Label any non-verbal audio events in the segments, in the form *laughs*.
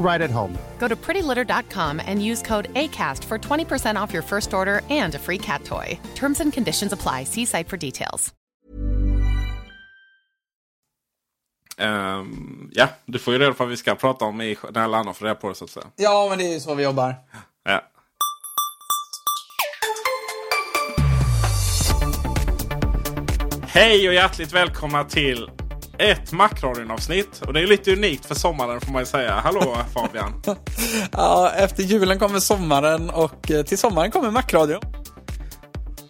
right at home. Go to prettylitter.com and use code ACAST for 20% off your first order and a free cat toy. Terms and conditions apply. See site for details. Um, ja, du får ju reda på vad vi ska prata om i, när alla andra får reda på det så att säga. Ja, men det är ju så vi jobbar. Ja. Hej och hjärtligt välkomna till ett Macradion-avsnitt. Och det är lite unikt för sommaren får man ju säga. Hallå Fabian! *laughs* Ja, efter julen kommer sommaren och eh, till sommaren kommer Macradion.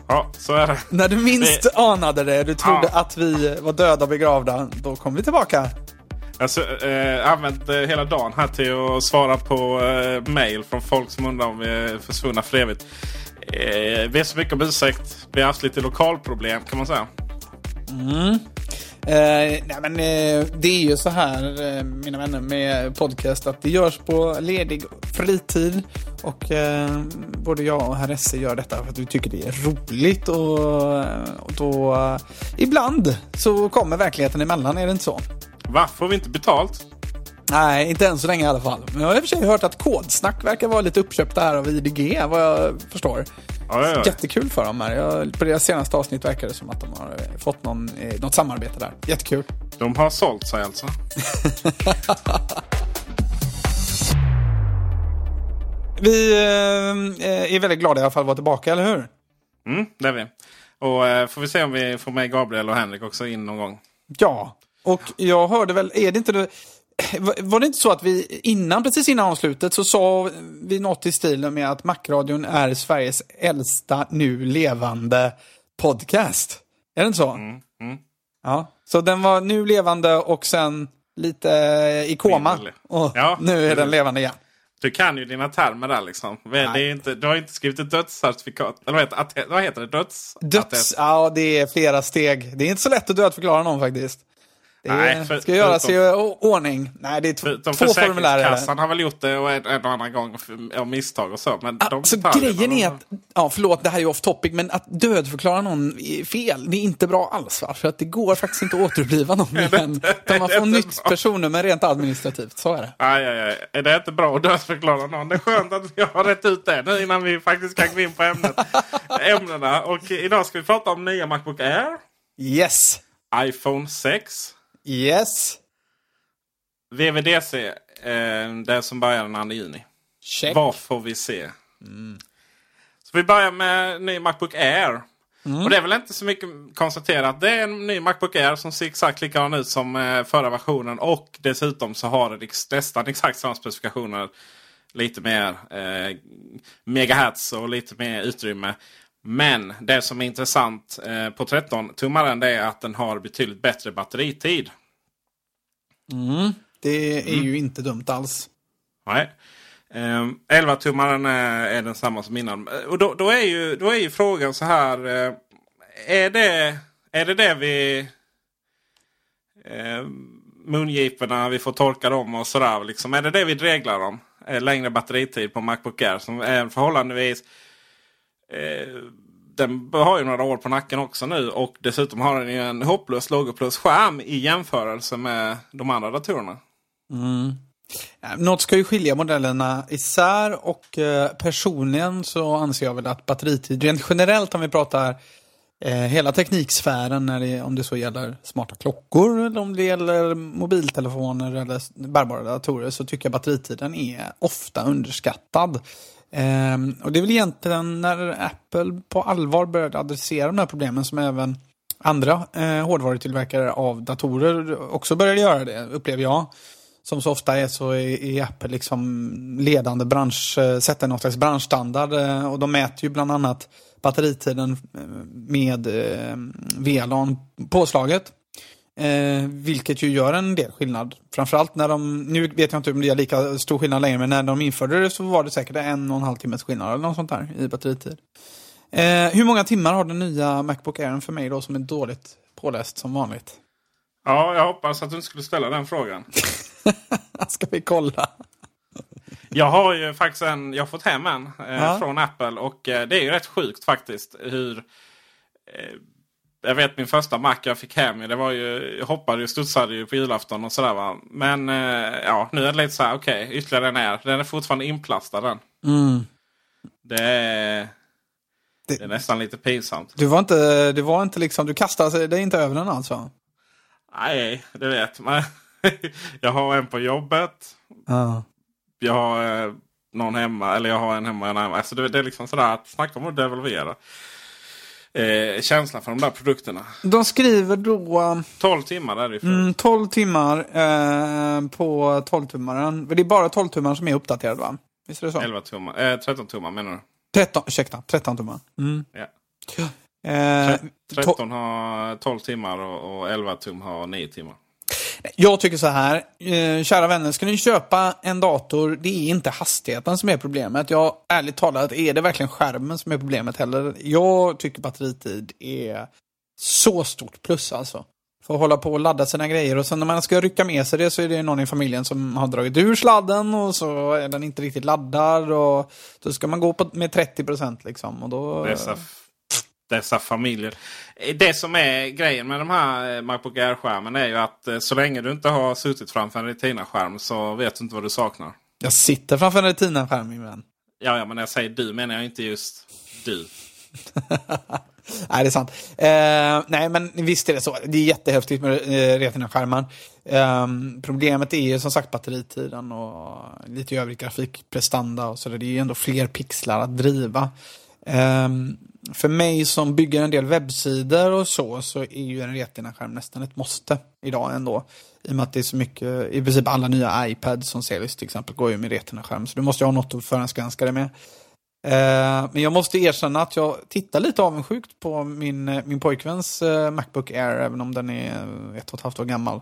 Ja, så är det. När du minst Det- anade det, du trodde Ja. att vi var döda och begravda, då kom vi tillbaka. Jag har eh, använt eh, hela dagen här till att svara på eh, mail från folk som undrar om vi är försvunna för evigt. Eh, vi är så mycket om ursäkt. Vi har haft lite lokalproblem kan man säga. Eh, nej men eh, det är ju så här, eh, mina vänner, med podcast att det görs på ledig fritid. Och eh, både jag och herr Esse gör detta för att vi tycker det är roligt. Och, och då, eh, ibland så kommer verkligheten emellan, är det inte så? Varför får vi inte betalt? Nej, inte än så länge i alla fall. Men jag har i och för sig hört att Kodsnack verkar vara lite uppköpta här av IDG, vad jag förstår. Ja, ja, ja. Jättekul för dem här. Jag, på deras senaste avsnitt verkar det som att de har eh, fått någon, eh, något samarbete där. Jättekul. De har sålt sig alltså. *laughs* Vi eh, är väldigt glada i alla fall att vara tillbaka, eller hur? Mm, det är vi. Och eh, får vi se om vi får med Gabriel och Henrik också in någon gång. Ja, och jag hörde väl, är det inte det, var det inte så att vi innan, precis innan avslutet så sa vi något i stilen med att Macradion är Sveriges äldsta nu levande podcast? Är det inte så? Ja, så den var nu levande och sen lite i koma. Och Ja. nu är den levande igen. Du kan ju dina termer där liksom. Det är inte, du har inte skrivit ett dödscertifikat. Eller vad heter, vad heter det? Döds? Döds, ja det är flera steg. Det är inte så lätt att dödförklara någon faktiskt. Det Nej, för- ska göras förutom- i ordning. Nej, det är t- De två formulär. Försäkringskassan har väl gjort det och en, en och annan gång av misstag och så. Men de Alltså detaljerna, grejen de- är att, ja förlåt det här är off topic, men att dödförklara någon fel, det är inte bra alls va? För att det går faktiskt inte att återuppliva någon *laughs* igen. Utan man får nytt bra? personnummer rent administrativt, så är det. Aj, aj, aj. Är det inte bra att dödsförklara någon? Det är skönt att vi har rätt ut det nu innan vi faktiskt kan gå in på ämnet. *laughs* ämnena. Och idag ska vi prata om nya Macbook Air, Yes! iPhone 6, Yes! VVDC, eh, det som börjar den 2 juni. Check. Vad får vi se? Så vi börjar med ny Macbook Air. Och det är väl inte så mycket konstaterat. Det är en ny Macbook Air som ser exakt likadan ut som eh, förra versionen. Och dessutom så har den nästan *laughs* exakt samma specifikationer. Lite mer eh, megahertz och lite mer utrymme. Men det som är intressant eh, på 13-tummaren det är att den har betydligt bättre batteritid. Det är ju inte dumt alls. Nej. Ehm, um, 11-tummaren är, eh, är densamma som innan. Eh, och då, då, är ju, då är ju frågan så här. Eh, är, det, är det det vi... Uh, mungiporna, vi får torka dem och sådär. Liksom. Är det det vi reglar om? Längre batteritid på Macbook Air som är förhållandevis... Uh, den har ju några år på nacken också nu och dessutom har den ju en hopplös logoplus-skärm i jämförelse med de andra datorerna. Mm. Något ska ju skilja modellerna isär och eh, personligen så anser jag väl att batteritid, rent generellt om vi pratar eh, hela tekniksfären, när det, om det så gäller smarta klockor eller om det gäller mobiltelefoner eller bärbara datorer, så tycker jag batteritiden är ofta underskattad. Eh, och det är väl egentligen när Apple på allvar började adressera de här problemen som även andra eh, hårdvarutillverkare av datorer också började göra det, upplever jag som så ofta är så är Apple liksom ledande bransch, eh, sätter någon slags branschstandard eh, och de mäter ju bland annat batteritiden eh, med VLAN påslaget. Eh, vilket ju gör en del skillnad. Framförallt när de, nu vet jag inte om det är lika stor skillnad längre, men när de införde det så var det säkert en och en halv timmes skillnad eller något sånt där i batteritid. Eh, hur många timmar har den nya Macbook Air för mig då som är dåligt påläst som vanligt? Ja, jag hoppas att du inte skulle ställa den frågan. *laughs* Ska vi kolla? Jag har ju faktiskt en, jag har fått hem en eh, ja. från Apple och eh, det är ju rätt sjukt faktiskt hur eh, jag vet min första Mac jag fick hem. Det var ju, jag hoppade och studsade ju på julafton och sådär va. Men eh, ja, nu är det lite så här, okej, okay, ytterligare en är. Den är fortfarande inplastad den. Mm. Det, är, det, det, är nästan lite pinsamt. Du var inte, du var inte liksom, du kastade dig inte över den alltså? Nej, det vet man. *laughs* jag har en på jobbet. Uh. Jag har eh, någon hemma. Eller jag har en hemma en hemma. Alltså det, det är liksom sådär att snacka om att devalvera. Eh, känslan för de där produkterna. De skriver då... 12 timmar är det mm, 12 timmar eh, på 12-tummaren. Det är bara 12-tummaren som är uppdaterad va? Visst är det så? 11 tummar. Eh, 13 tummar menar du? 13, ursäkta, 13 tummar. Mm. Ja. Eh, 13 har 12 timmar och, och 11 tum har 9 timmar. Jag tycker så här, eh, kära vänner, ska ni köpa en dator, det är inte hastigheten som är problemet. Jag, ärligt talat, är det verkligen skärmen som är problemet heller? Jag tycker batteritid är så stort plus alltså. För att hålla på och ladda sina grejer och sen när man ska rycka med sig det så är det någon i familjen som har dragit ur sladden och så är den inte riktigt laddad och då ska man gå på med 30% liksom. Och då... Dessa dessa familjer. Det som är grejen med de här eh, Macbook Air-skärmen är ju att eh, så länge du inte har suttit framför en Retina-skärm så vet du inte vad du saknar. Jag sitter framför en Retina-skärm min vän. Ja, ja, men när jag säger du menar jag inte just du. *laughs* nej, det är sant. Eh, nej, men visst är det så. Det är jättehäftigt med eh, Retina-skärmar. Eh, problemet är ju som sagt batteritiden och lite övrig grafikprestanda och så Det är ju ändå fler pixlar att driva. Um, för mig som bygger en del webbsidor och så, så är ju en Retina-skärm nästan ett måste idag ändå. I och med att det är så mycket, i princip alla nya iPads som säljs till exempel går ju med Retina-skärm. Så du måste ju ha något att förhandsgranska det med. Eh, men jag måste erkänna att jag tittar lite avundsjukt på min, min pojkväns eh, Macbook Air, även om den är ett och ett halvt år gammal.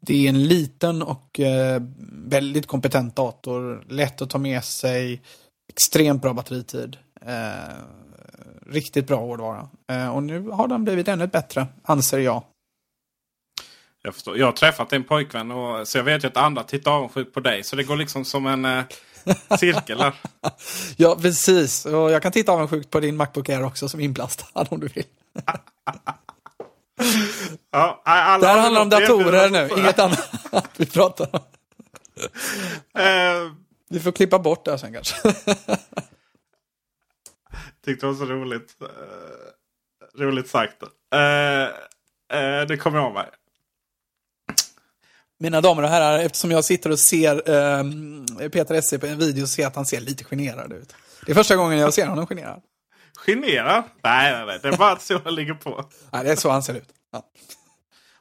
Det är en liten och eh, väldigt kompetent dator, lätt att ta med sig, extremt bra batteritid. Eh, riktigt bra hårdvara. Eh, och nu har den blivit ännu bättre, anser jag. Jag, förstår. jag har träffat en pojkvän och, så jag vet ju att andra tittar avundsjukt på dig. Så det går liksom som en eh, cirkel här. *laughs* ja, precis. Och jag kan titta avundsjukt på din Macbook Air också som inplastad om du vill. *laughs* ja, alla det här handlar om datorer nu, inget annat *laughs* vi pratar om. Uh, vi får klippa bort det här sen kanske. Tyckte det var så roligt. Uh, roligt sagt. Uh, uh, det kommer jag mig. Mina damer och herrar, eftersom jag sitter och ser um, Peter Esse på en video så ser jag att han ser lite generad ut. Det är första gången jag ser honom generad. Generad? Nej, nej, nej. Det är bara så ligger på. Nej, det är så han ser ut. Ja.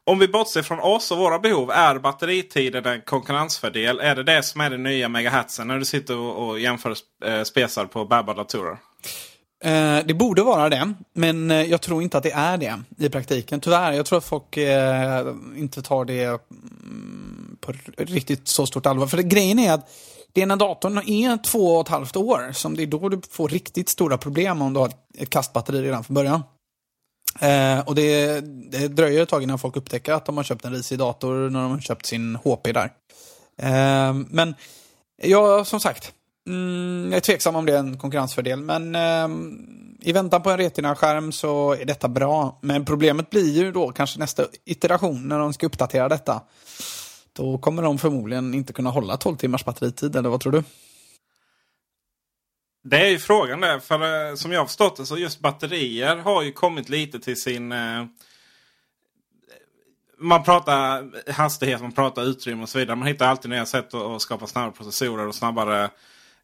Om vi bortser från oss och våra behov, är batteritiden en konkurrensfördel? Är det det som är den nya megahertzen när du sitter och, jämför eh, spesar på bärbara datorer? Eh, det borde vara det, men eh, jag tror inte att det är det i praktiken. Tyvärr, jag tror att folk eh, inte tar det mm, på riktigt så stort allvar. För det, grejen är att det är när datorn är två och ett halvt år som det är då du får riktigt stora problem om du har ett kastbatteri redan från början. Eh, och det, det dröjer ett tag innan folk upptäcker att de har köpt en risig dator när de har köpt sin HP där. Eh, men ja, som sagt, mm, jag är tveksam om det är en konkurrensfördel, men eh, i väntan på en Retina-skärm så är detta bra. Men problemet blir ju då kanske nästa iteration när de ska uppdatera detta. Då kommer de förmodligen inte kunna hålla 12 timmars batteritid, eller vad tror du? Det är ju frågan där. För eh, som jag har förstått det så just batterier har ju kommit lite till sin... Eh, man pratar hastighet, man pratar utrymme och så vidare. Man hittar alltid nya sätt att, att skapa snabbare processorer och snabbare...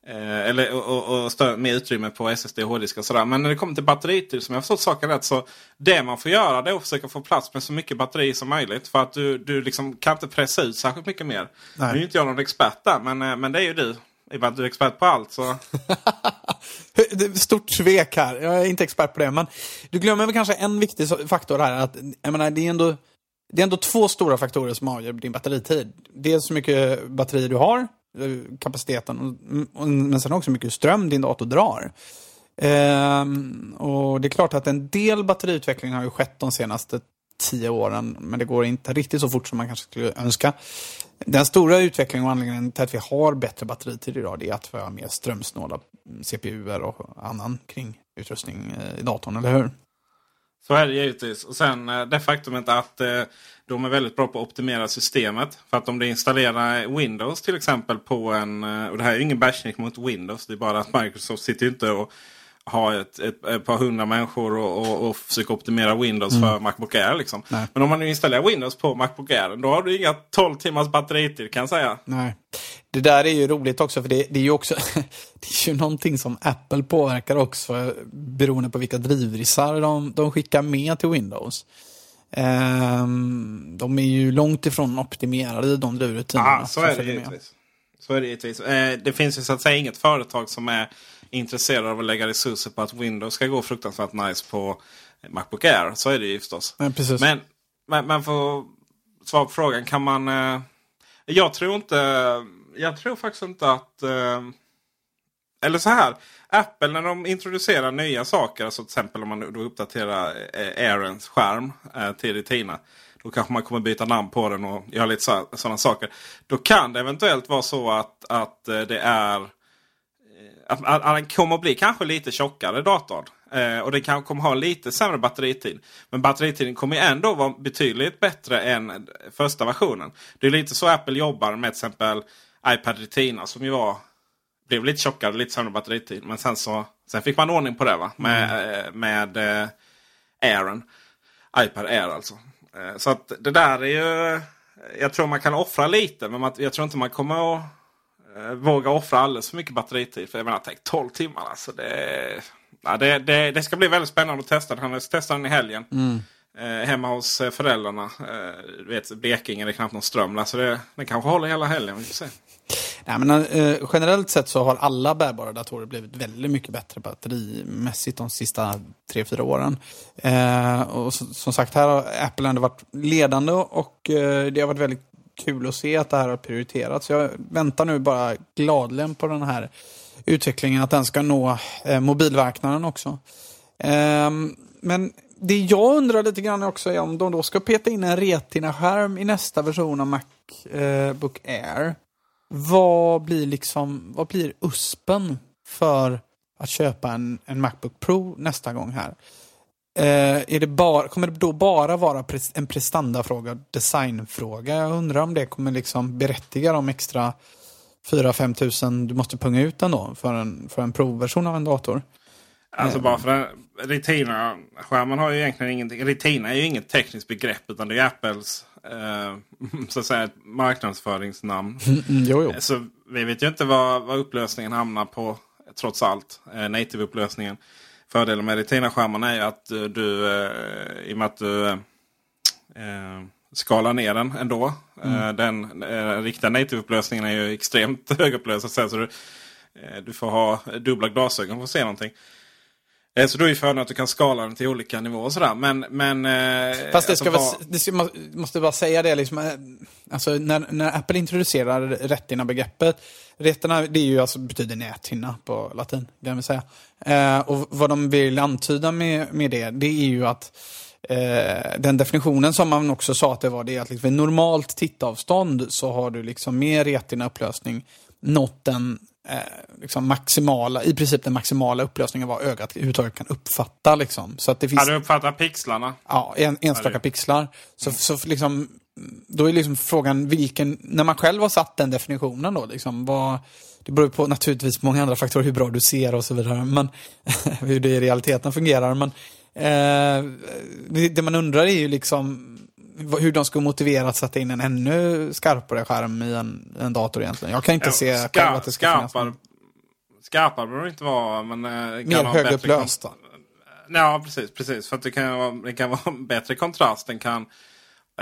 Eh, eller och, och, och mer utrymme på SSD och hårddiskar och sådär. Men när det kommer till batteritid som jag har förstått saken rätt så det man får göra det är att försöka få plats med så mycket batteri som möjligt. För att du, du liksom kan inte pressa ut särskilt mycket mer. Nej. Nu är inte jag någon expert där men, eh, men det är ju du. I och med att du är expert på allt så... *laughs* Stort svek här. Jag är inte expert på det. Men du glömmer väl kanske en viktig faktor här. Att, jag menar, det, är ändå, det är ändå två stora faktorer som avgör din batteritid. Dels hur mycket batteri du har, kapaciteten, men sen också hur mycket ström din dator drar. Ehm, och Det är klart att en del batteriutveckling har ju skett de senaste tio åren, men det går inte riktigt så fort som man kanske skulle önska. Den stora utvecklingen och anledningen till att vi har bättre batteritid idag det är att vi har mer strömsnåla CPUer och annan kring utrustning eh, i datorn, eller hur? Så är det givetvis. Och sen eh, det faktumet att eh, de är väldigt bra på att optimera systemet. För att om du installerar Windows till exempel på en... Eh, och det här är ju ingen bashning mot Windows. Det är bara att Microsoft sitter ju inte och har ett, ett, ett par hundra människor och, och, och försöker optimera Windows för Macbook Air. Liksom. Men om man nu installerar Windows på Macbook Air då har du inga 12 timmars batteritid kan jag säga. Nej. Det där är ju roligt också, för det, det är ju också *laughs* det är ju någonting som Apple påverkar också, beroende på vilka drivrissar de, de skickar med till Windows. Ehm, de är ju långt ifrån optimerade i de drivrutinerna. Ja, så som är det givetvis. Så är det givetvis. Eh, det finns ju så att säga inget företag som är intresserad av att lägga resurser på att Windows ska gå fruktansvärt nice på Macbook Air. Så är det ju förstås. Men precis. Men, men, men för att svara på frågan. Kan man... Eh, jag tror inte... Jag tror faktiskt inte att... Eh, eller så här. Apple när de introducerar nya saker. Alltså till exempel om man då uppdaterar eh, Airens skärm eh, till Retina. Då kanske man kommer byta namn på den och göra lite sådana saker. Då kan det eventuellt vara så att, att eh, det är... eh, Att, att, att den kommer att bli kanske lite tjockare datorn. Eh, och det kan kommer ha lite sämre batteritid. Men batteritiden kommer ändå vara betydligt bättre än första versionen. Det är lite så Apple jobbar med till exempel iPad Retina som ju var blev lite tjockare, lite sämre batteritid. Men sen så sen fick man ordning på det va? Med, eh, med eh, Airen. iPad Air alltså. Eh, så att det där är ju... Jag tror man kan offra lite men man, jag tror inte man kommer att våga offra alldeles för mycket batteritid. För jag menar, tänk 12 timmar alltså. Det, ja, det, det, det ska bli väldigt spännande att testa den. Jag ska testa den i helgen. Eh, hemma hos eh, föräldrarna. Eh, vet, Blekinge, det är knappt någon ström. Så det, den kanske håller hela helgen. Vi får se. Nej, men, eh, generellt sett så har alla bärbara datorer blivit väldigt mycket bättre batterimässigt de sista tre fyra åren. Eh, och som sagt, här har Apple ändå varit ledande och eh, det har varit väldigt kul att se att det här har prioriterats. Jag väntar nu bara gladligen på den här utvecklingen, att den ska nå eh, mobilmarknaden också. Ehm, men det jag undrar lite grann också är om de då ska peta in en Retina-skärm i nästa version av Macbook eh, Air. Vad blir liksom, vad blir USPen för att köpa en, en Macbook Pro nästa gång här? Eh, är det bara, kommer det då bara vara en prestandafråga, designfråga? Jag undrar om det kommer liksom berättiga de extra 4-5 tusen du måste punga ut ändå för en, för en provversion av en dator. Alltså bara för den, Retina-skärmen har ju egentligen ingenting. Retina är ju inget tekniskt begrepp utan det är Apples eh, *laughs* så att säga, marknadsföringsnamn. *laughs* Mm, jo, jo. Så vi vet ju inte vad, vad upplösningen hamnar på trots allt. Eh, Native-upplösningen. Fördelen med Retina-skärmarna är att eh, du, eh, i och med att du eh, skalar ner den ändå. Eh, den eh, riktiga Native-upplösningen är ju extremt *laughs* högupplöst. Så du, du får ha dubbla glasögon för att se någonting. Eh, Så då är ju fördelen att du kan skala den till olika nivåer och sådär. Men, men, eh, Fast det, alltså ska väl, vad- det ska, man måste bara säga det, liksom, eh, alltså, när, när Apple introducerar rättinna-begreppet, rätterna det är ju, alltså, betyder näthinna på latin, kan vi säga. Eh, och vad de vill antyda med, med det, det är ju att eh, den definitionen som man också sa att det var, det är att liksom, vid normalt tittavstånd så har du liksom med retina-upplösning nått den eh, liksom maximala, i princip den maximala upplösningen vad ögat överhuvudtaget kan uppfatta. Liksom. Så att det finns... Ja, du uppfattar pixlarna. Ja, en, enstaka pixlar. Så, så liksom, då är liksom frågan vilken, när man själv har satt den definitionen då, liksom, vad, det beror på naturligtvis på många andra faktorer, hur bra du ser och så vidare, men *laughs* hur det i realiteten fungerar. Men eh, det, det man undrar är ju liksom hur de ska motivera att sätta in en ännu skarpare skärm i en, en dator egentligen. Jag kan inte se Ska- att det ska finnas skarpare, någon- skarpare behöver det inte vara. Men, eh, kan mer högupplöst. kon- Ja, precis. precis. För att det kan, vara, det kan vara bättre kontrast. Den kan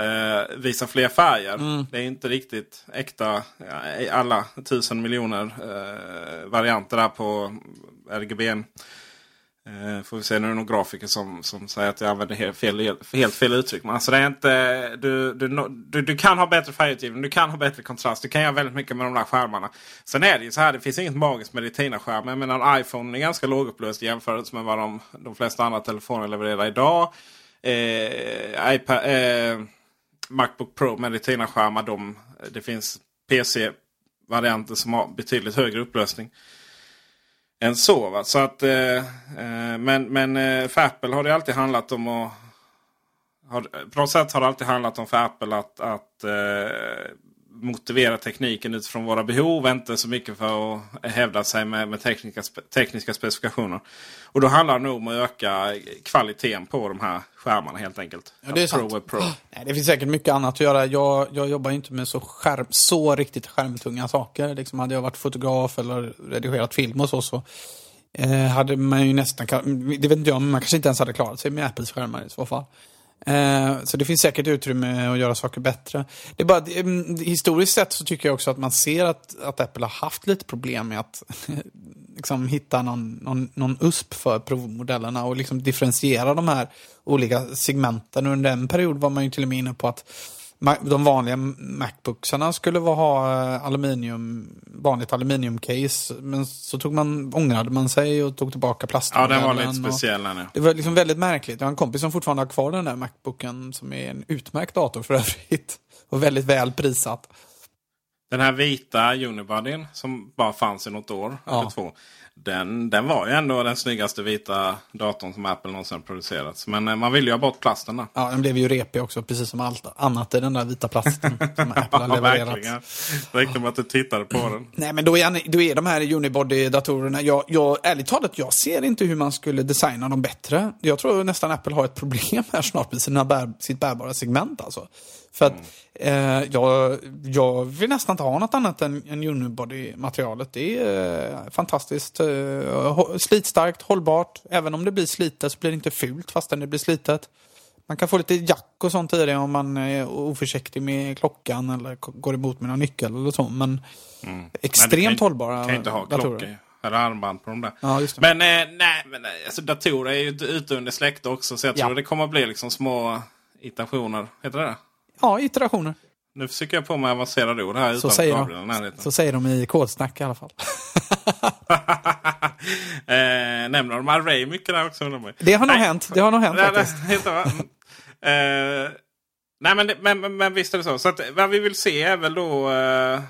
eh, visa fler färger. Mm. Det är inte riktigt äkta i alla tusen miljoner eh, varianter där på RGB. Eh, får vi se nu är det någon grafiker som, som säger att jag använder helt fel, helt fel uttryck. Men alltså det är inte, du, du, du, du kan ha bättre färgutgivning, du kan ha bättre kontrast. Du kan göra väldigt mycket med de där skärmarna. Sen är det ju så här, det finns inget magiskt med Retina-skärmar. Jag menar iPhone är ganska lågupplöst i jämförelse med vad de, de flesta andra telefoner levererar idag. Eh, iPad, eh, Macbook Pro med Retina-skärmar, de, det finns PC-varianter som har betydligt högre upplösning än så. Va? så att, eh, eh, men men eh, för Apple har det alltid handlat om att... Har, på något sätt har det alltid handlat om för Apple att, att eh, motivera tekniken utifrån våra behov. Inte så mycket för att hävda sig med, med tekniska, tekniska specifikationer. Och då handlar det nog om att öka kvaliteten på de här skärmarna helt enkelt. Ja, det är Pro sant. Pro. Nej, det finns säkert mycket annat att göra. Jag, jag jobbar inte med så, skärm, så riktigt skärmtunga saker. Liksom hade jag varit fotograf eller redigerat film och så, så eh, hade man ju nästan, det vet inte jag, men man kanske inte ens hade klarat sig med Apples skärmar i så fall. Eh, så det finns säkert utrymme att göra saker bättre. Det är bara, mm, historiskt sett så tycker jag också att man ser att, att Apple har haft lite problem med att *laughs* liksom hitta någon, någon, någon USP för provmodellerna och liksom differentiera de här olika segmenten. Under en period var man ju till och med inne på att de vanliga Macbooksarna skulle ha eh, aluminium, vanligt aluminiumcase. Men så tog man, ångrade man sig och tog tillbaka Ja, plastmodellen. den var lite speciell ja. det var liksom väldigt märkligt. Jag har en kompis som fortfarande har kvar den där Macbooken som är en utmärkt dator för övrigt. *laughs* Och väldigt väl prissatt. Den här vita Unibodyn som bara fanns i något år Ja. eller två. Den, den var ju ändå den snyggaste vita datorn som Apple någonsin producerat. Men eh, man ville ju ha bort plasten där. Ja, den blev ju repig också, precis som allt annat i den där vita plasten *laughs* som Apple har Ja, levererat. Det räckte med att du tittade på den. Nej, men då är, då är de här Unibody-datorerna, jag, jag, ärligt talat, jag ser inte hur man skulle designa dem bättre. Jag tror nästan Apple har ett problem här snart med sina bär, sitt bärbara segment alltså. För att eh, jag, jag vill nästan inte ha något annat än, än Unibody-materialet. Det är eh, fantastiskt eh, slitstarkt, hållbart. Även om det blir slitet så blir det inte fult fastän det blir slitet. Man kan få lite jack och sånt i det om man är oförsiktig med klockan eller går emot med någon nyckel eller så. Men extremt Men kan, hållbara kan inte ha datorer. klocka eller armband på de där. Ja. Men eh, nej, men alltså, datorer är ju ute under släkte också. Så jag Ja. tror det kommer att bli liksom små iterationer. Heter det det? Ja, iterationer. Nu försöker jag på mig avancerade ord här Så utan säger, Gabriel i de, så säger de i kodsnack i alla fall. *laughs* eh, nämner de Array mycket där också? ju. Det har nog hänt. Det har nog hänt faktiskt. Mm. Eh, nej men, men, men, men visst är det så. Så att, vad vi vill se är väl då... eh, eh,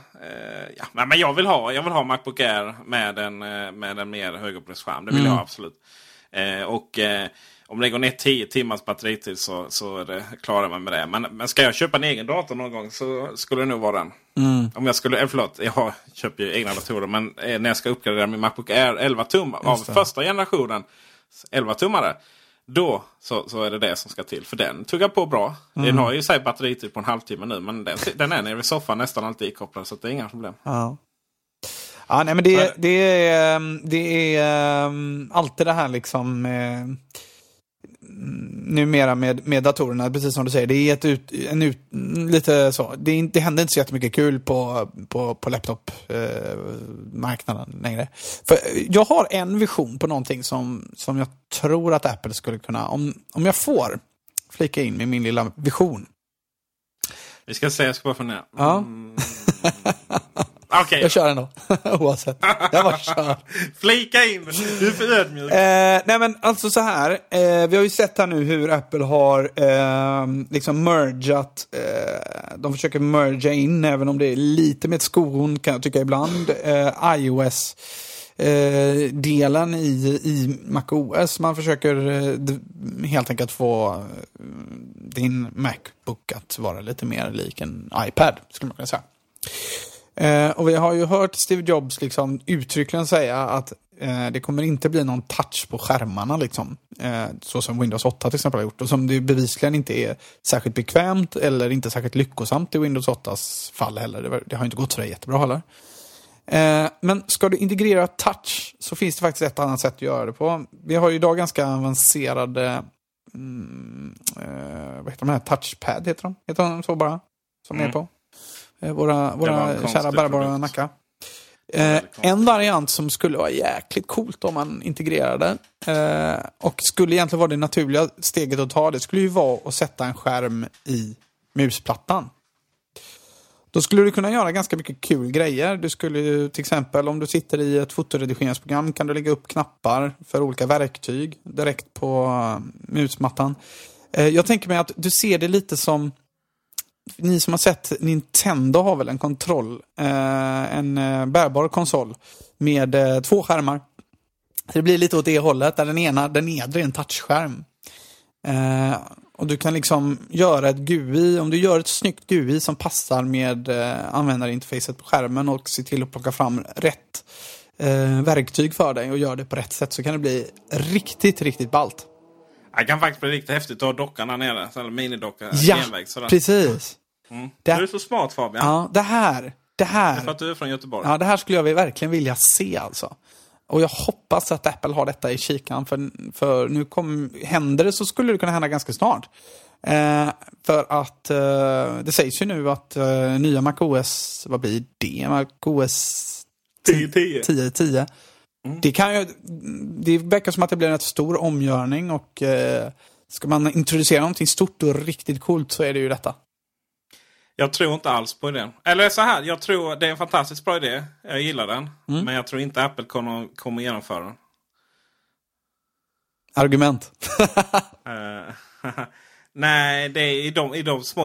ja, men jag vill ha, jag vill ha Macbook Air med en, eh, med en mer högupplöst skärm. Det vill Mm. jag absolut. Eh, och eh, om det går ner 10 timmars batteritid så, så det, klarar mig med det. Men, men ska jag köpa en egen dator någon gång så skulle det nog vara den. Mm. Om jag skulle, eh, förlåt, jag köper ju egna datorer. Men eh, när jag ska uppgradera min Macbook Air 11 tum av första generationen 11-tummare. Då så, så är det det som ska till. För den tuggar på bra. Mm. Den har ju sig batteritid på en halvtimme nu. Men den, den är nere vid soffan nästan alltid ikopplad. Så det är inga problem. Ja. Ja, nej, men det, det är, ehm, det är ehm, alltid det här liksom... eh, numera med, med datorerna, precis som du säger. Det är ett ut, en ut, lite så. Det, är, det händer inte så jättemycket kul på, på, på laptop-marknaden eh, längre. För jag har en vision på någonting som, som jag tror att Apple skulle kunna, om, om jag får flika in med min lilla vision. Vi ska se, jag ska bara fundera. Ja. Mm. *laughs* Okay. Jag kör ändå, *laughs* oavsett. Jag bara kör. *laughs* Flika in, du är för ödmjuk. Eh, nej men alltså så här, eh, vi har ju sett här nu hur Apple har eh, liksom mergat, eh, de försöker merga in, även om det är lite med ett skon kan jag tycka ibland, eh, iOS. Eh, delen i, i MacOS. Man försöker eh, helt enkelt få eh, din Macbook att vara lite mer lik en iPad, skulle man kunna säga. Eh, och vi har ju hört Steve Jobs liksom uttryckligen säga att eh, det kommer inte bli någon touch på skärmarna liksom. Eh, så som Windows 8 till exempel har gjort. Och som det bevisligen inte är särskilt bekvämt eller inte särskilt lyckosamt i Windows 8s fall heller. Det, det har inte gått så jättebra heller. Eh, men ska du integrera touch så finns det faktiskt ett annat sätt att göra det på. Vi har ju idag ganska avancerade mm, eh, vad heter de här? Touchpad heter de? Heter de så bara? Som mm. är på? Eh, våra våra kära bärbara nackar. Eh, en variant som skulle vara jäkligt coolt om man integrerade eh, och skulle egentligen vara det naturliga steget att ta, det skulle ju vara att sätta en skärm i musplattan. Då skulle du kunna göra ganska mycket kul grejer. Du skulle till exempel om du sitter i ett fotoredigeringsprogram kan du lägga upp knappar för olika verktyg direkt på uh, musmattan. Uh, jag tänker mig att du ser det lite som ni som har sett Nintendo har väl en kontroll, eh, en eh, bärbar konsol med eh, två skärmar. det blir lite åt det hållet, där den ena, den nedre är en touchskärm. Och du kan liksom göra ett GUI, om du gör ett snyggt GUI som passar med eh, användarinterfacet på skärmen och ser till att plocka fram rätt eh, verktyg för dig och gör det på rätt sätt så kan det bli riktigt, riktigt ballt. Det kan faktiskt bli riktigt häftigt att ha dockan där nere. Eller minidocka. Ja, enväg, precis. Mm. Det, du är så smart Fabian. Ja, det här. Det här. Det är för att du är från Göteborg. Ja, det här skulle jag verkligen vilja se alltså. Och jag hoppas att Apple har detta i kikan, för, för nu kom, händer det så skulle det kunna hända ganska snart. Eh, för att eh, det sägs ju nu att eh, nya MacOS, vad blir det? MacOS 10.10. 10, Mm. Det, kan ju, det verkar som att det blir en rätt stor omgörning och eh, ska man introducera någonting stort och riktigt coolt så är det ju detta. Jag tror inte alls på idén. Eller så här, jag tror det är en fantastiskt bra idé. Jag gillar den. Mm. Men jag tror inte Apple kommer, kommer genomföra den. Argument? uh, *laughs* *laughs* nej, det är i de, i de små...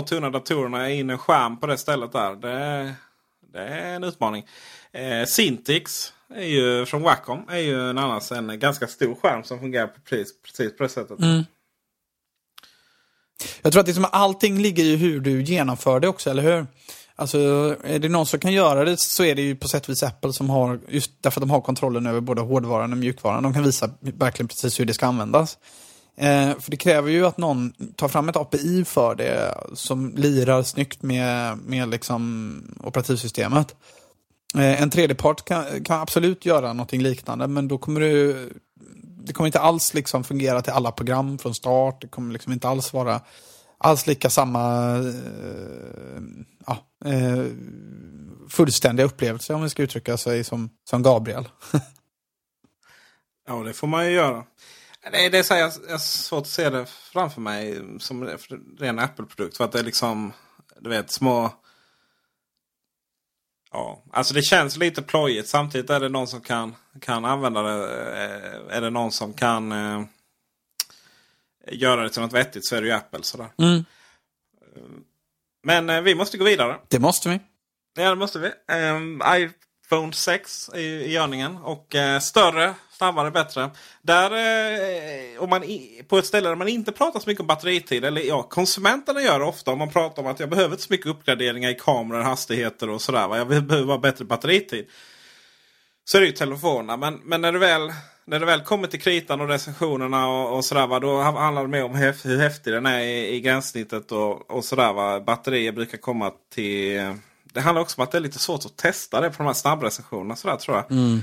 De tunna datorerna är in en skärm på det stället där. Det, det är en utmaning. Eh, Sintix är ju, från Wacom är ju en annars en ganska stor skärm som fungerar precis, precis på det sättet. Mm. Jag tror att liksom allting ligger i hur du genomför det också, eller hur? Alltså, är det någon som kan göra det så är det ju på sätt och vis Apple som har, just därför att de har kontrollen över både hårdvaran och mjukvaran. De kan visa verkligen precis hur det ska användas. Eh, för det kräver ju att någon tar fram ett API för det som lirar snyggt med, med liksom operativsystemet. Eh, en tredjepart kan, kan absolut göra någonting liknande, men då kommer det, det kommer inte alls liksom fungera till alla program från start. Det kommer liksom inte alls vara alls lika samma eh, ja, eh, fullständiga upplevelse om vi ska uttrycka sig som, som Gabriel. *laughs* ja, det får man ju göra. Det det är så här, jag, jag har svårt att se det framför mig som en ren Apple-produkt. För att det är liksom, du vet, små... Ja, alltså det känns lite plojigt. Samtidigt är det någon som kan, kan använda det. Eh, är det någon som kan eh, göra det till något vettigt så är det ju Apple. Sådär. Mm. Men eh, vi måste gå vidare. Det måste vi. Ja, det måste vi. Um, iPhone 6 är i görningen. Och uh, större, snabbare, bättre. Där, uh, om man i, på ett ställe där man inte pratar så mycket om batteritid. Eller ja, konsumenterna gör det ofta. Om man pratar om att jag behöver inte så mycket uppgraderingar i kameror, hastigheter och sådär. Va? Jag behöver bara bättre batteritid. Så är det ju telefonerna. Men, men när, det väl, när det väl kommer till kritan och recensionerna och, och sådär. Va? Då handlar det mer om hur, hur häftig den är i, i gränssnittet och, och sådär. Va? Batterier brukar komma till det handlar också om att det är lite svårt att testa det på de här snabbrecensionerna. Sådär, tror jag. Mm.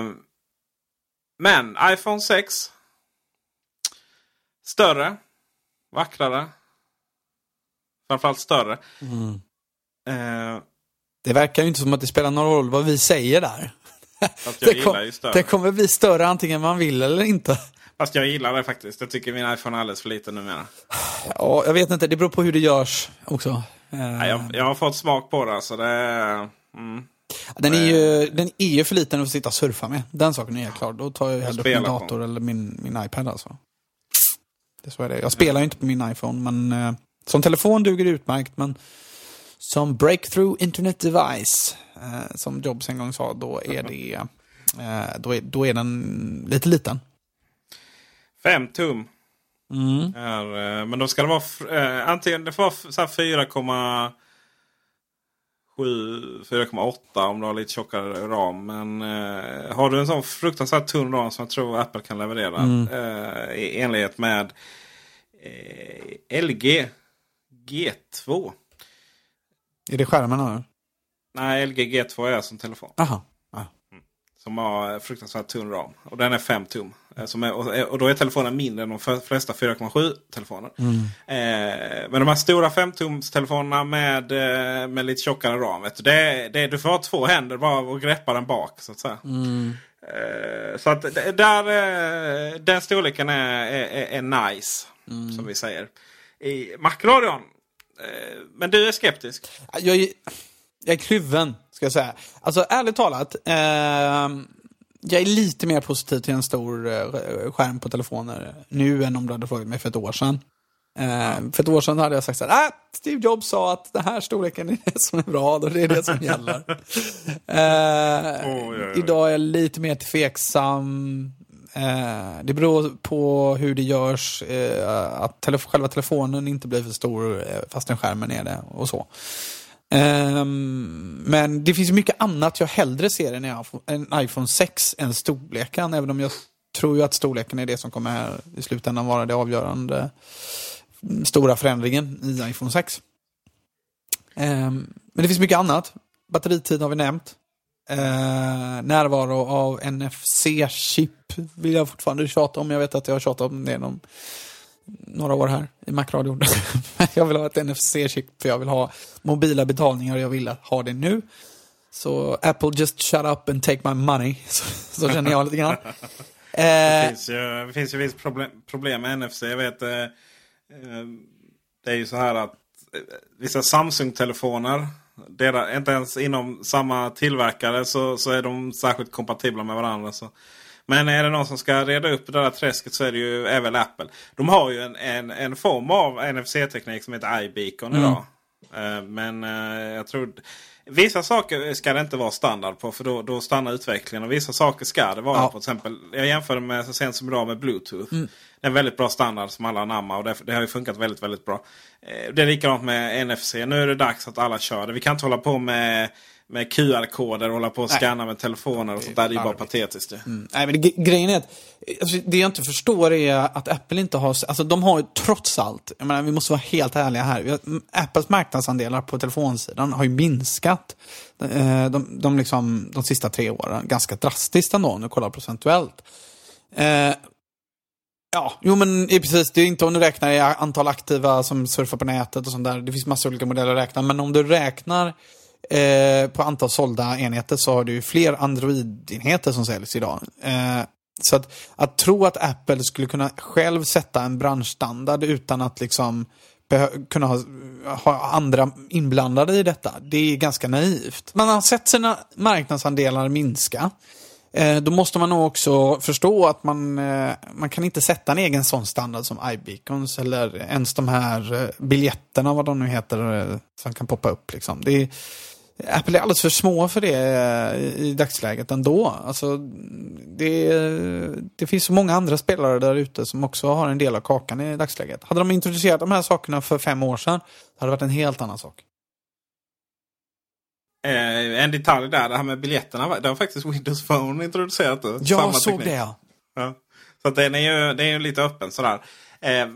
Um, men iPhone 6. Större. Vackrare. Framförallt större. Mm. Uh, det verkar ju inte som att det spelar någon roll vad vi säger där. *laughs* det, kom, det kommer bli större antingen man vill eller inte. Fast jag gillar det faktiskt. Jag tycker min iPhone är alldeles för liten numera. Ja, jag vet inte. Det beror på hur det görs också. Ja, jag, jag har fått smak på det. Alltså det mm. Den, är ju, den är ju för liten att sitta och surfa med. Den saken är helt klar. Då tar jag hellre upp min dator eller min, min iPad. Alltså. Det så är det. Jag spelar ju inte på min iPhone, men eh, som telefon duger det utmärkt. Men som breakthrough internet device, eh, som Jobs en gång sa, då är, det, eh, då är, då är den lite liten. Fem tum. Mm. Är, men då ska det vara eh, antingen det får vara 4,7 4,8 om du har lite tjockare ram. Men eh, har du en sån fruktansvärt tunn ram som jag tror Apple kan leverera. Mm. Eh, I enlighet med eh, LG G2. Är det skärmen här? Nej, LG G2 är som telefon. Aha. Som har fruktansvärt tunn ram. Och den är 5 tum. Eh, som är, eh, och då är telefonen mindre än de flesta 4,7 telefoner. Mm. Eh, men de här stora 5-tumstelefonerna med, eh, med lite tjockare ram. Vet du, det, det, du får ha två händer bara och greppa den bak. Så att säga. Mm. Eh, så att där, eh, den storleken är, är, är nice. Mm. Som vi säger. I Macradion. Eh, men du är skeptisk? Jag är, jag är kluven, ska jag säga. Alltså ärligt talat. Eh, jag är lite mer positiv till en stor eh, skärm på telefoner nu än om du hade frågat mig för ett år sedan. Eh, för ett år sedan hade jag sagt så här, ah, Steve Jobs sa att den här storleken är det som är bra och det är det som gäller. *laughs* eh, oh, ja, ja. Idag är jag lite mer tveksam. Eh, det beror på hur det görs, eh, att telef själva telefonen inte blir för stor eh, fastän skärmen är det och så. Um, men det finns mycket annat jag hellre ser än en iPhone 6 än storleken. Även om jag tror ju att storleken är det som kommer här i slutändan vara det avgörande mm, stora förändringen i iPhone 6. Um, ehm, men det finns mycket annat. Batteritid har vi nämnt. Uh, närvaro av NFC-chip vill jag fortfarande tjata om. Jag vet att jag har tjatat om det någon några år här i Macradion. *laughs* jag vill ha ett NFC-chip för jag vill ha mobila betalningar och jag vill ha det nu. Så Apple just shut up and take my money. *laughs* Så, så känner jag lite grann. *laughs* det, finns ju, det finns ju visst problem, problem med NFC. Jag vet eh, Det är ju så här att eh, vissa Samsung-telefoner inte ens inom samma tillverkare så, så är de särskilt kompatibla med varandra. Så men är det någon som ska reda upp det där träsket så är det ju väl Apple. De har ju en, en, en form av NFC-teknik som heter iBeacon mm. idag. Uh, men uh, jag tror Vissa saker ska det inte vara standard på för då, då stannar utvecklingen. Och vissa saker ska det vara. Ja. På exempel, jag jämförde med så sent som idag med Bluetooth. Det är en väldigt bra standard som alla anammar och det, det har ju funkat väldigt väldigt bra. Eh, Det är likadant med NFC. Nu är det dags att alla kör det. Vi kan inte hålla på med, med QR-koder och hålla på och scanna med telefoner och sånt där. Det är ju bara patetiskt. ju. Nej, men det, grejen är att alltså, det jag inte förstår är att Apple inte har, alltså de har ju trots allt, jag menar, vi måste vara helt ärliga här, Apples marknadsandelar på telefonsidan har ju minskat eh, de, de, liksom, de sista tre åren ganska drastiskt ändå, om du kollar procentuellt. Eh, Ja, jo men precis. Det är inte om du räknar i antal aktiva som surfar på nätet och sånt där. Det finns massa olika modeller att räkna. Men om du räknar eh, på antal sålda enheter så har du ju fler Android-enheter som säljs idag. Eh, så att, att tro att Apple skulle kunna själv sätta en branschstandard utan att liksom kunna ha, ha andra inblandade i detta, det är ganska naivt. Man har sett sina marknadsandelar minska. Eh, Då måste man nog också förstå att man, eh, man kan inte sätta en egen sån standard som iBeacons eller ens de här eh, biljetterna, vad de nu heter, eh, som kan poppa upp. Liksom. Det är, Apple är alldeles för små för det eh, i dagsläget ändå. Alltså, det, det finns så många andra spelare där ute som också har en del av kakan i dagsläget. Hade de introducerat de här sakerna för fem år sedan, hade det varit en helt annan sak. Eh, en detalj där, det här med biljetterna. Det har faktiskt Windows Phone introducerat. Då, Jag Samma såg teknik. det ja. Ja. Så att den är ju, det är ju lite öppen sådär. Eh,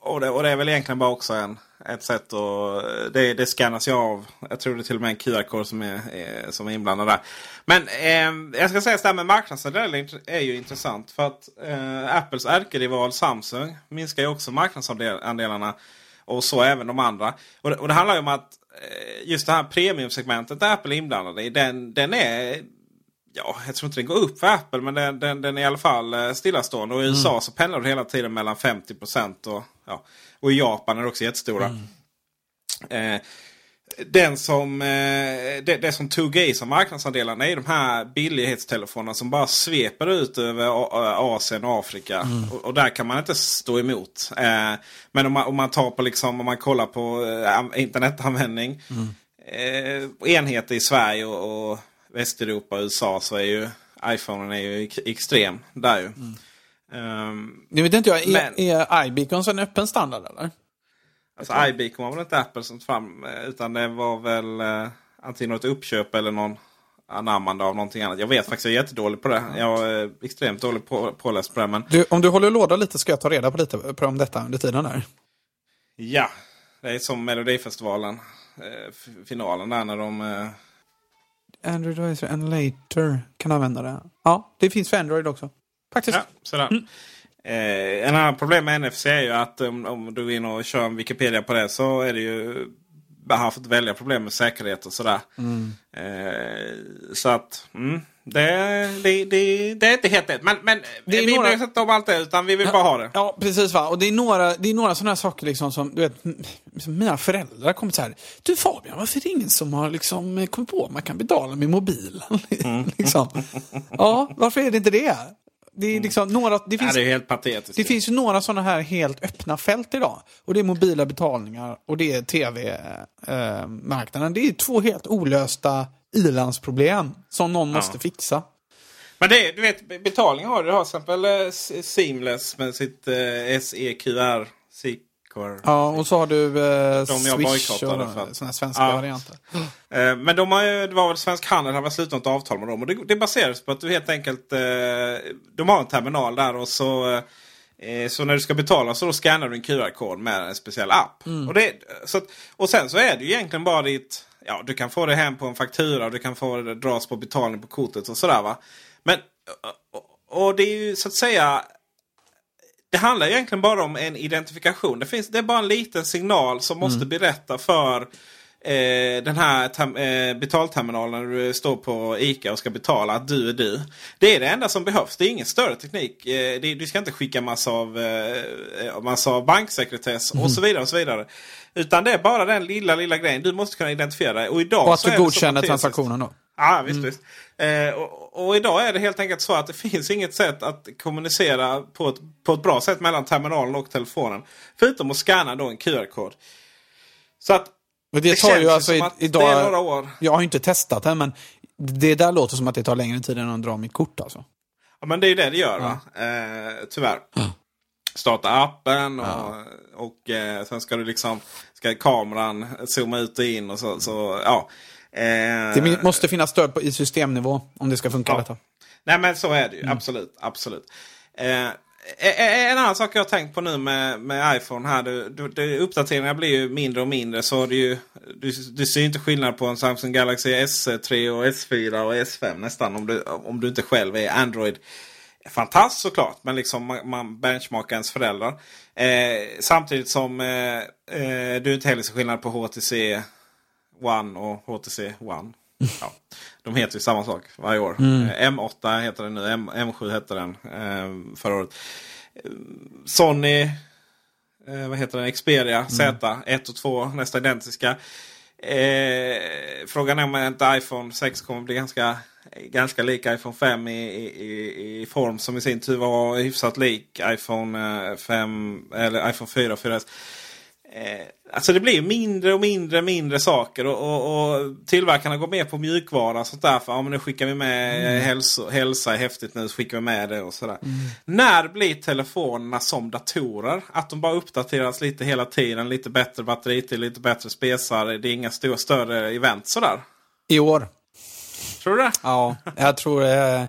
och, det, och det är väl egentligen bara också en, ett sätt att... Eh, det, det skannas ju av. Jag tror det är till och med en QR-kod som är, är, som är inblandad där. Men eh, jag ska säga att det här med marknadsandelar är ju intressant. För att eh, Apples ärkerival Samsung minskar ju också marknadsandelarna. Och så även de andra. Och det, och det handlar ju om att eh, just det här premiumsegmentet där Apple är inblandade i. Den, den är Ja, jag tror inte den går upp för Apple men den, den, den är i alla fall eh, stillastående. Och i USA så pendlar det hela tiden mellan 50% och, ja, och i Japan är det också jättestora. Eh, den som, eh, det, det som tog i som marknadsandelarna är de här billighetstelefonerna som bara sveper ut över A- Asien och Afrika. Och, och där kan man inte stå emot. Eh, men om man, om man tar på liksom, om man kollar på eh, internetanvändning. Eh, enheter i Sverige och, och Västeuropa och USA så är ju iPhonen är ju ex- extrem där ju. Ehm, Nu vet inte jag, är, Men- är iBeacons en öppen standard eller? Alltså iBeacon var väl inte Apple som tog fram eh, utan det var väl eh, antingen något uppköp eller någon anammande av någonting annat. Jag vet faktiskt, jag är jättedålig på det. Jag är extremt dålig på, påläst på det. Men Du, om du håller låda lite ska jag ta reda på lite på om detta under tiden där. ja, det är som Melodifestivalen. Eh, finalen där när de... Eh, Android Advisor and Later kan använda det. Ja, det finns för Android också. Faktiskt. Ja, sådär. Eh, en annan problem med NFC är ju att um, om du går in och kör en Wikipedia på det så är det ju haft välja problem med säkerhet och sådär. Eh, så att mm, det, det, det, det är inte helt lätt. Men, men Det är vi några- bryr oss inte om allt det utan vi vill bara ha det. Ja, precis va. Och det är några, det är några sådana saker liksom som, du vet, som mina föräldrar kommer så här. Du Fabian, varför är det ingen som har liksom kommit på att man kan betala med mobilen? *laughs* liksom. Ja, varför är det inte det? Det är liksom några, det Ja, finns det är helt patetiskt. Det finns ju några sådana här helt öppna fält idag. Och det är mobila betalningar och det är tv-marknaden. det är två helt olösta ilandsproblem som någon måste fixa. Men det, du vet, betalning har du. Du har till exempel eh, Seamless med sitt eh, SEQR. Secor. Ja, och så har du eh, De jag Swish och sådana här svenska Ja. varianter. Eh, Men de har ju, det var väl Svensk Handel har slutat ett avtal med dem. Och det, det baseras på att du helt enkelt... eh, De har en terminal där och så... eh, Så när du ska betala så då scannar du en QR-kod med en speciell app. Och, det, så att, och sen så är det ju egentligen bara ditt... Ja, du kan få det hem på en faktura och du kan få det dras på betalning på kortet och sådär va. Men... Och, och det är ju så att säga... Det handlar egentligen bara om en identifikation. Det, finns, det är bara en liten signal som måste berätta för eh, den här tem- eh, betalterminalen du står på ICA och ska betala att du är du. Det är det enda som behövs. Det är ingen större teknik. Eh, det, du ska inte skicka massa av, eh, massa av banksekretess och så vidare. och så vidare. Utan det är bara den lilla, lilla grejen. Du måste kunna identifiera dig. Och, idag Och att du godkänner transaktionen då. Ja, visst. visst. Eh, och, och idag är det helt enkelt så att det *laughs* finns inget sätt att kommunicera på ett, på ett bra sätt mellan terminalen och telefonen. Förutom att scanna då en QR-kod. Så att Och det, Det tar ju alltså i, att idag... det är några år. Jag har ju inte testat den, men det där låter som att det tar längre tid än att dra mitt kort alltså. Ja, men det är ju det det gör va? Eh, tyvärr. Starta appen och, och eh, sen ska du liksom ska kameran zooma ut och in och så. så ja. Eh, Det måste finnas stöd på, i systemnivå om det ska funka Ja. detta. Nej men så är det ju. Absolut. absolut. Eh, eh, en annan sak jag har tänkt på nu med, med iPhone här. Du, du, det, uppdateringarna blir ju mindre och mindre. Så det ju, du, du ser ju inte skillnad på en Samsung Galaxy S3 och S4 och S5 nästan. Om du, om du inte själv är Android. Fantast såklart. Men liksom man, man benchmarkar ens föräldrar. Eh, samtidigt som eh, eh, du inte heller ser skillnad på HTC One och HTC One. Ja, de heter ju samma sak varje år. Eh, M8 heter den nu. M, M7 hette den eh, förra året. Eh, Sony, eh, vad heter den? Xperia Z 1 och 2 nästan identiska. Eh, frågan är om inte iPhone 6 kommer bli ganska, ganska lik iPhone 5 i, i, i form som i sin tur var hyfsat lik iPhone eh, 5 eller iPhone 4 och 4S. Eh, alltså det blir mindre och mindre mindre saker och, och, och tillverkarna går med på mjukvara och sånt där. För, ja, men nu skickar vi med mm. hälso, hälsa är häftigt nu, så skickar vi med det och sådär. När blir telefonerna som datorer? Att de bara uppdateras lite hela tiden. Lite bättre batteritid, lite bättre spesar. Det är inga stora, större event sådär. I år. Tror du det? Ja, jag tror, eh,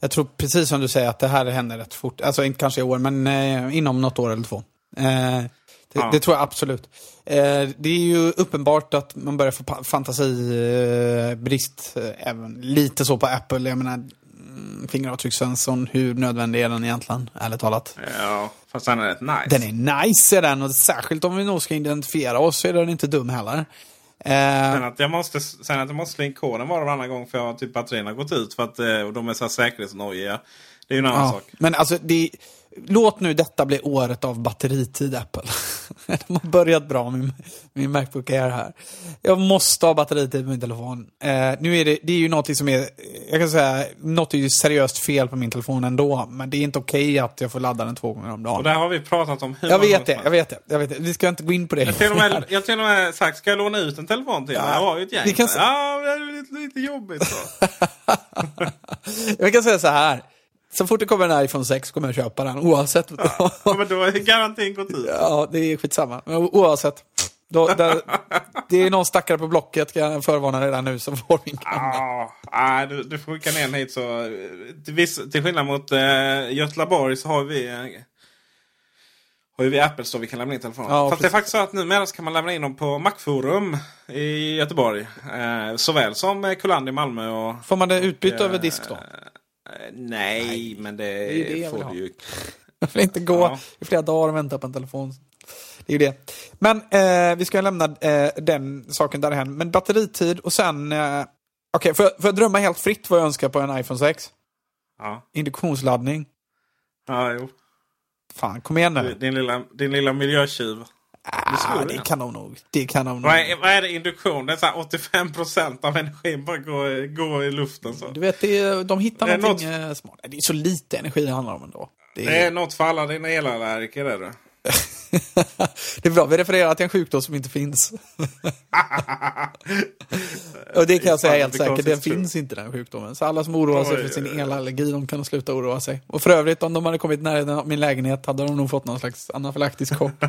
jag tror precis som du säger att det här händer rätt fort. Alltså inte kanske i år, men eh, inom något år eller två. Eh, det, Ja. det tror jag absolut. Eh, det är ju uppenbart att man börjar få fantasibrist. Eh, även lite så på Apple. Jag menar, mm, fingeravtryckssensorn, hur nödvändig är den egentligen? Ärligt talat. Ja, fast den är rätt nice. Den är nice är den och särskilt om vi nog ska identifiera oss så är den inte dum heller. Eh, Sen att jag måste, sen att jag måste slå in koden var och varannan gång för att typ batterierna har gått ut. För att eh, och de är så här säkerhetsnojiga. Det är ju en annan Ja, sak. men alltså, det, låt nu detta bli året av batteritid, Apple. *laughs* De har börjat bra med min Macbook Air här. Jag måste ha batteritid på min telefon. Eh, nu är det, det är ju något som är, jag kan säga, något är ju seriöst fel på min telefon ändå. Men det är inte okej att jag får ladda den två gånger om Och dagen. det har vi pratat om hur Jag vet det, jag vet det, jag vet det. Vi ska inte gå in på det. Jag till och med, *laughs* jag till och med sagt, ska jag låna ut en telefon till dig? Ja, Jag har ju ett gäng. vi kan Ja, det är lite, lite jobbigt. *laughs* Jag kan säga så här. Så fort det kommer en iPhone 6 kommer jag köpa den, oavsett. Ja, men då har garantin gått ut. Ja, det är skitsamma. Men oavsett. Då, där, det är någon stackare på Blocket, kan jag förvarna redan nu, som får min gamla. Ja, du, du får skicka ner den hit så. Till, viss, till skillnad mot eh, Göteborg så har vi eh, har ju vi Apple Store vi kan lämna in telefoner. Ja, Fast det är faktiskt så att numera så kan man lämna in dem på Macforum i Göteborg. Eh, såväl som eh, Kullander i Malmö och... Får man det utbyte över disk då? Eh, nej, men det, det jag får du ju. Jag vill inte gå Ja. i flera dagar och vänta på en telefon. Det är ju det. Men eh, vi ska lämna eh, den saken därhen. Men batteritid och sen... Eh, Okej, får, jag- får jag drömma helt fritt vad jag önskar på en iPhone 6? Ja, Induktionsladdning. ja jo. Fan, kom igen nu. Din lilla, din lilla miljötjuv. Ah, det kan de nog. Det kan de nog. Vad är, vad är det induktion? Det är så här 85% av energin bara går, går i luften. Så. Du vet, det är, de hittar Det är någonting eh, smart. Det är så lite energi det handlar om ändå. Det Det är något för alla dina elallergiker. Är det. *laughs* det är bra, vi refererar till en sjukdom som inte finns. *laughs* och det kan jag säga helt säkert, true. finns inte den sjukdomen. Så alla som oroar sig för sin elallergi, de kan sluta oroa sig. Och för övrigt, om de hade kommit nära min lägenhet hade de nog fått någon slags anafylaktisk chock. *laughs*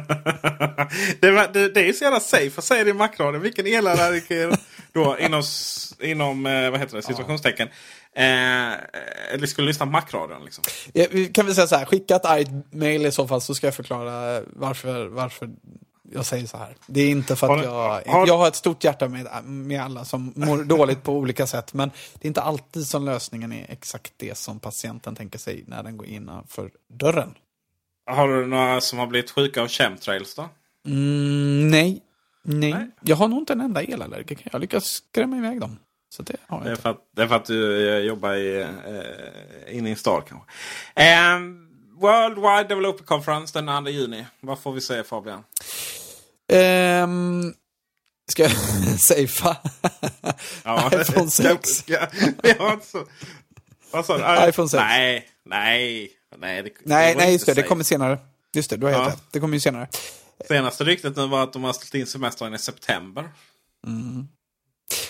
det, var- det, det är ju så jävla safe att säga det i Macradion. Vilken elallergiker då inom, inom eh, vad heter det, situationstecken. Eh, eller skulle lyssna på Macradion liksom. Ja, kan vi säga så här, skicka ett argt mail i så fall så ska jag förklara varför, varför jag säger så här. Det är inte för Har att ni- jag... har- Jag har ett stort hjärta med, med alla som mår *laughs* dåligt på olika sätt. Men det är inte alltid som lösningen är exakt det som patienten tänker sig när den går innanför dörren. Har du några som har blivit sjuka av chemtrails då? Mm, nej. Nej. Nej. Jag har nog inte en enda elallergiker. Jag lyckas skrämma iväg dem. Så det har Det jag är inte. för att, det är för att du eh, jobbar i, eh, inne i en stad kanske. Eh, World Wide Developer Conference den 2 juni. Vad får vi se Fabian? Ehm, ska jag *laughs* safea? iPhone *laughs* Ska- 6. ska- Jag inte så... Vad sa du? *laughs* iPhone 6. Nej, nej. Nej, det, Nej, går nej just det. Det kommer senare. Just det, du har helt Ja. rätt. Det kommer ju senare. Senaste ryktet nu var att de har ställt in semestern i september.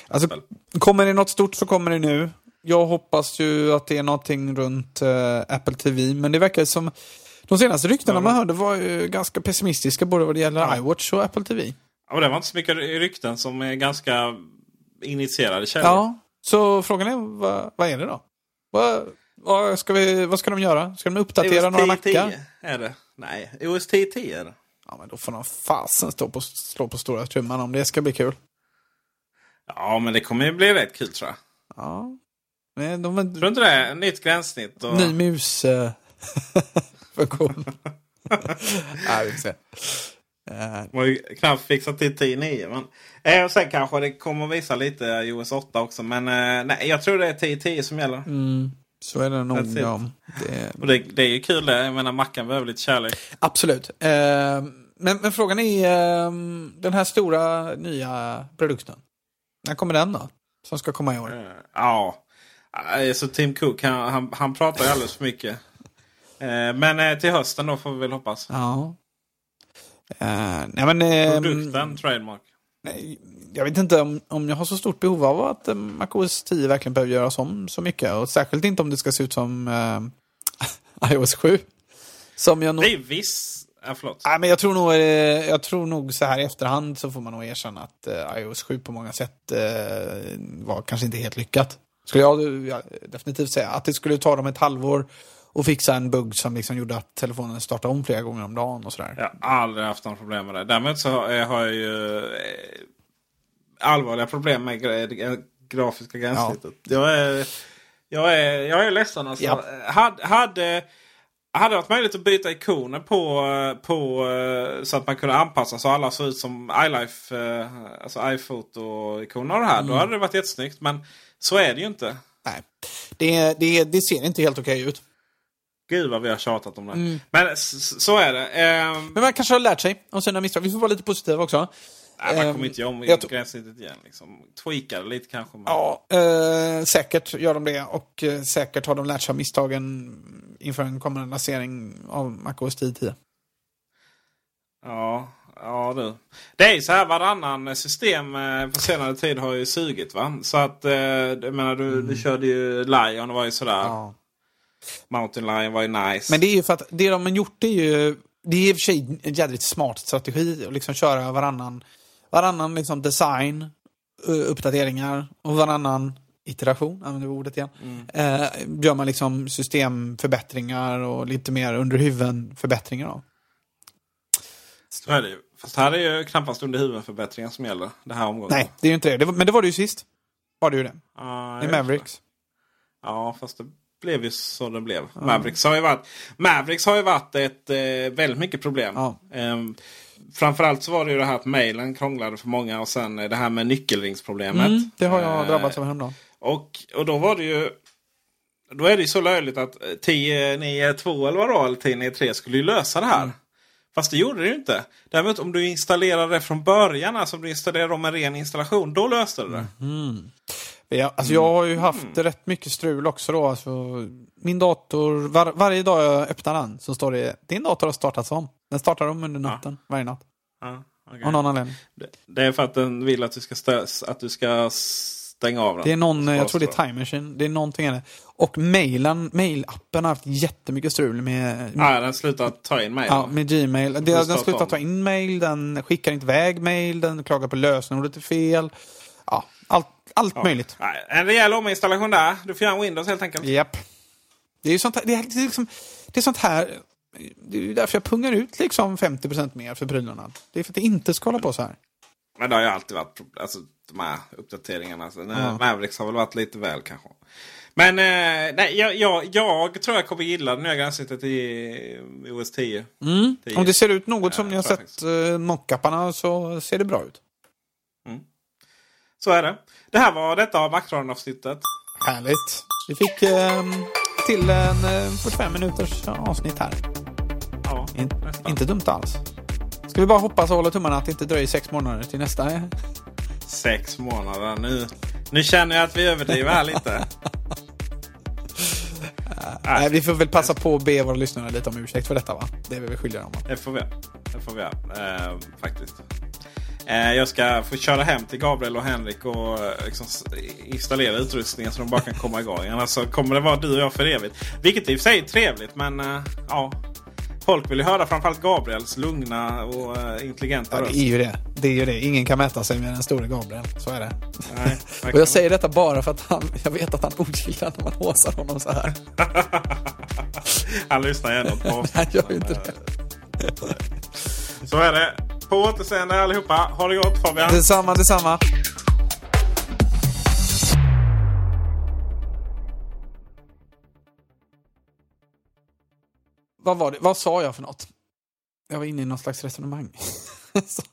Alltså, kommer det något stort så kommer det nu. Jag hoppas ju att det är någonting runt eh, Apple TV, men det verkar som de senaste ryktena man hörde var ju ganska pessimistiska både vad det gäller iWatch och Apple TV. Ja, det var inte så mycket rykten som är ganska initierade källor. Ja, så frågan är vad, vad är det då? Vad, vad, ska vi, vad ska de göra? Ska de uppdatera några OS 10 mackar? är det. Nej, OS 10 är det. Ja, men då får de fasen stå på, slå på stora trumman om det ska bli kul. Ja, men det kommer ju bli rätt kul tror jag. Ja. Men de, de, Tror du inte det? Nytt gränssnitt. Och... Ny mus... eh, *laughs* funktion. *laughs* Nej, vi får se. Eh, De har ju knappt fixat till 10.9. Men... Eh, sen kanske det kommer visa lite i OS 8 också. Men eh, nej, jag tror det är 10.10 som gäller. mm, så är det nog. Ja. Det, Och det, det är ju kul det. Jag menar Mackan behöver lite kärlek. absolut. Eh, men, men frågan är eh, den här stora nya produkten. När kommer den då? Som ska komma i år? Eh, ja. Eh, Så Tim Cook han, han, han pratar ju alldeles för mycket. Eh, men eh, till hösten då får vi väl hoppas. Ja. Nej, men, eh, Produkten, trademark. Jag vet inte om, om jag har så stort behov av att eh, MacOS 10 verkligen behöver göras om så mycket. Och särskilt inte om det ska se ut som eh, *laughs* iOS 7. Som jag nog... Det är viss... Ja, förlåt. Nej, men jag tror, nog, eh, jag tror nog så här i efterhand så får man nog erkänna att eh, iOS 7 på många sätt eh, var kanske inte helt lyckat. Skulle jag, jag definitivt säga. Att det skulle ta dem ett halvår och fixa en bugg som liksom gjorde att telefonen startade om flera gånger om dagen och sådär. Jag har aldrig haft några problem med det. Däremot så har jag, ju eh, allvarliga problem med det grafiska gränssnittet. Jag, är, jag, är, jag är ledsen alltså. Ja. Hade, hade, hade det varit möjligt att byta ikoner på, på eh, så att man kunde anpassa så alla såg ut som iLife, eh, alltså iPhoto-ikoner och det här. Mm. Då hade det varit jättesnyggt. Men så är det ju inte. Nej. Det, det, det ser inte helt okej ut. Gud vad vi har tjatat om det. Mm. Men så är det. Ehm, Men man kanske har lärt sig av sina misstag. Vi får vara lite positiva också. nej, man Ehm, kommer inte göra om jag gränssnittet igen. Liksom. Tweaka det lite kanske. Men... Ja, eh, säkert gör de det. Och eh, säkert har de lärt sig av misstagen inför en kommande lansering av MacOS 10.10. Ja, ja du. Det är ju så här varannan system eh, på senare tid har ju sugit va. Så att, eh, jag menar du, du körde ju Lion och var ju sådär. Mm. Ja. Mountain Lion var ju nice. Men det är ju för att det de har gjort är ju... Det är i och för sig en jädrigt smart strategi att liksom köra varannan, varannan liksom design, eh, uppdateringar och varannan iteration, använder vi ordet igen. Eh, gör man liksom systemförbättringar och lite mer under huven förbättringar av. Så är det ju. Fast här är ju knappast under huvudförbättringen som gäller det här omgången. Nej, det är ju inte det. det var, men det var det ju sist. Var det ju det. Ja, I Mavericks. Ja, fast det blev ju så det blev. Mavericks har ju varit, Mavericks har ju varit ett eh, väldigt mycket problem. Ja. Ehm, framförallt så var det ju det här att mailen krånglade för många och sen eh, det här med nyckelringsproblemet. Mm, det har jag Eh, drabbats av häromdagen. Och, och då var det ju... Då är det ju så löjligt att eh, 10.9.2 eller vad det var, eller 10.9.3 skulle ju lösa det här. Fast det gjorde det ju inte. Däremot om du installerade det från början, alltså om du installerade om en ren installation, då löste det det. Jag, alltså jag har ju haft rätt mycket strul också då. Alltså, min dator, var, varje dag jag öppnar den så står det din dator har startats om. Den startar om under natten, varje natt. Ja, okej. Av någon anledning. Det- Det är för att den vill att du ska, stö- att du ska stänga av den. Det är någon, jag tror det är. Time Machine. Det är någonting det. Och mailen, mailappen har haft jättemycket strul med, Ja, den slutar ta in mig. ja, med Gmail. Den starta slutar ta in mail, den skickar inte iväg mail, den klagar på lösenordet är fel. Ja, allt, allt möjligt. Nej, En rejäl ominstallation där. Du får göra en Windows helt enkelt. Japp. Det är ju sånt här, det är, det är liksom, det är sånt här, det är därför jag pungar ut liksom 50% mer för prylarna. Det är för att det inte ska hålla på så här. Men det har ju alltid varit alltså, de här uppdateringarna. Så, nu, Ja. Mavericks har väl varit lite väl kanske. Men eh, nej, jag, jag, jag tror jag kommer gilla det nya gränssnittet i OS 10. Mm. Det är- Om det ser ut något som Ja, ni har sett mockuparna så ser det bra ut. Så är det. Det här var detta av Macradion-avsnittet. Härligt. Vi fick ehm, till en eh, 45 minuters avsnitt här. Ja, In, inte dumt alls. Ska vi bara hoppas och hålla tummarna att det inte dröjer sex månader till nästa? eh? Sex månader. Nu, nu känner jag att vi överdriver här lite. *laughs* Nej, vi får väl passa på att be våra lyssnare lite om ursäkt för detta va? Det är vi väl skyldiga dem. va? Det får vi. Det får vi. Eh, faktiskt. Eh, jag ska få köra hem till Gabriel och Henrik och eh, liksom installera utrustningen så de bara kan komma igång. Annars så kommer det vara du och jag för evigt. Vilket i och för sig är trevligt men eh, ja. Folk vill ju höra framförallt Gabriels lugna och intelligenta Ja, röst. det är ju det. Det är ju det. Ingen kan mäta sig med den store Gabriel. Så är det. Nej, *laughs* Och jag säger detta bara för att han, jag vet att han ogillar när man håsar honom så här. *laughs* Han lyssnar ju ändå på oss. *laughs* Han gör ju inte det. Så är det. På återseende allihopa. Ha det gott Fabian. Detsamma, detsamma. Vad var det? Vad sa jag för något? Jag var inne i någon slags resonemang. *laughs*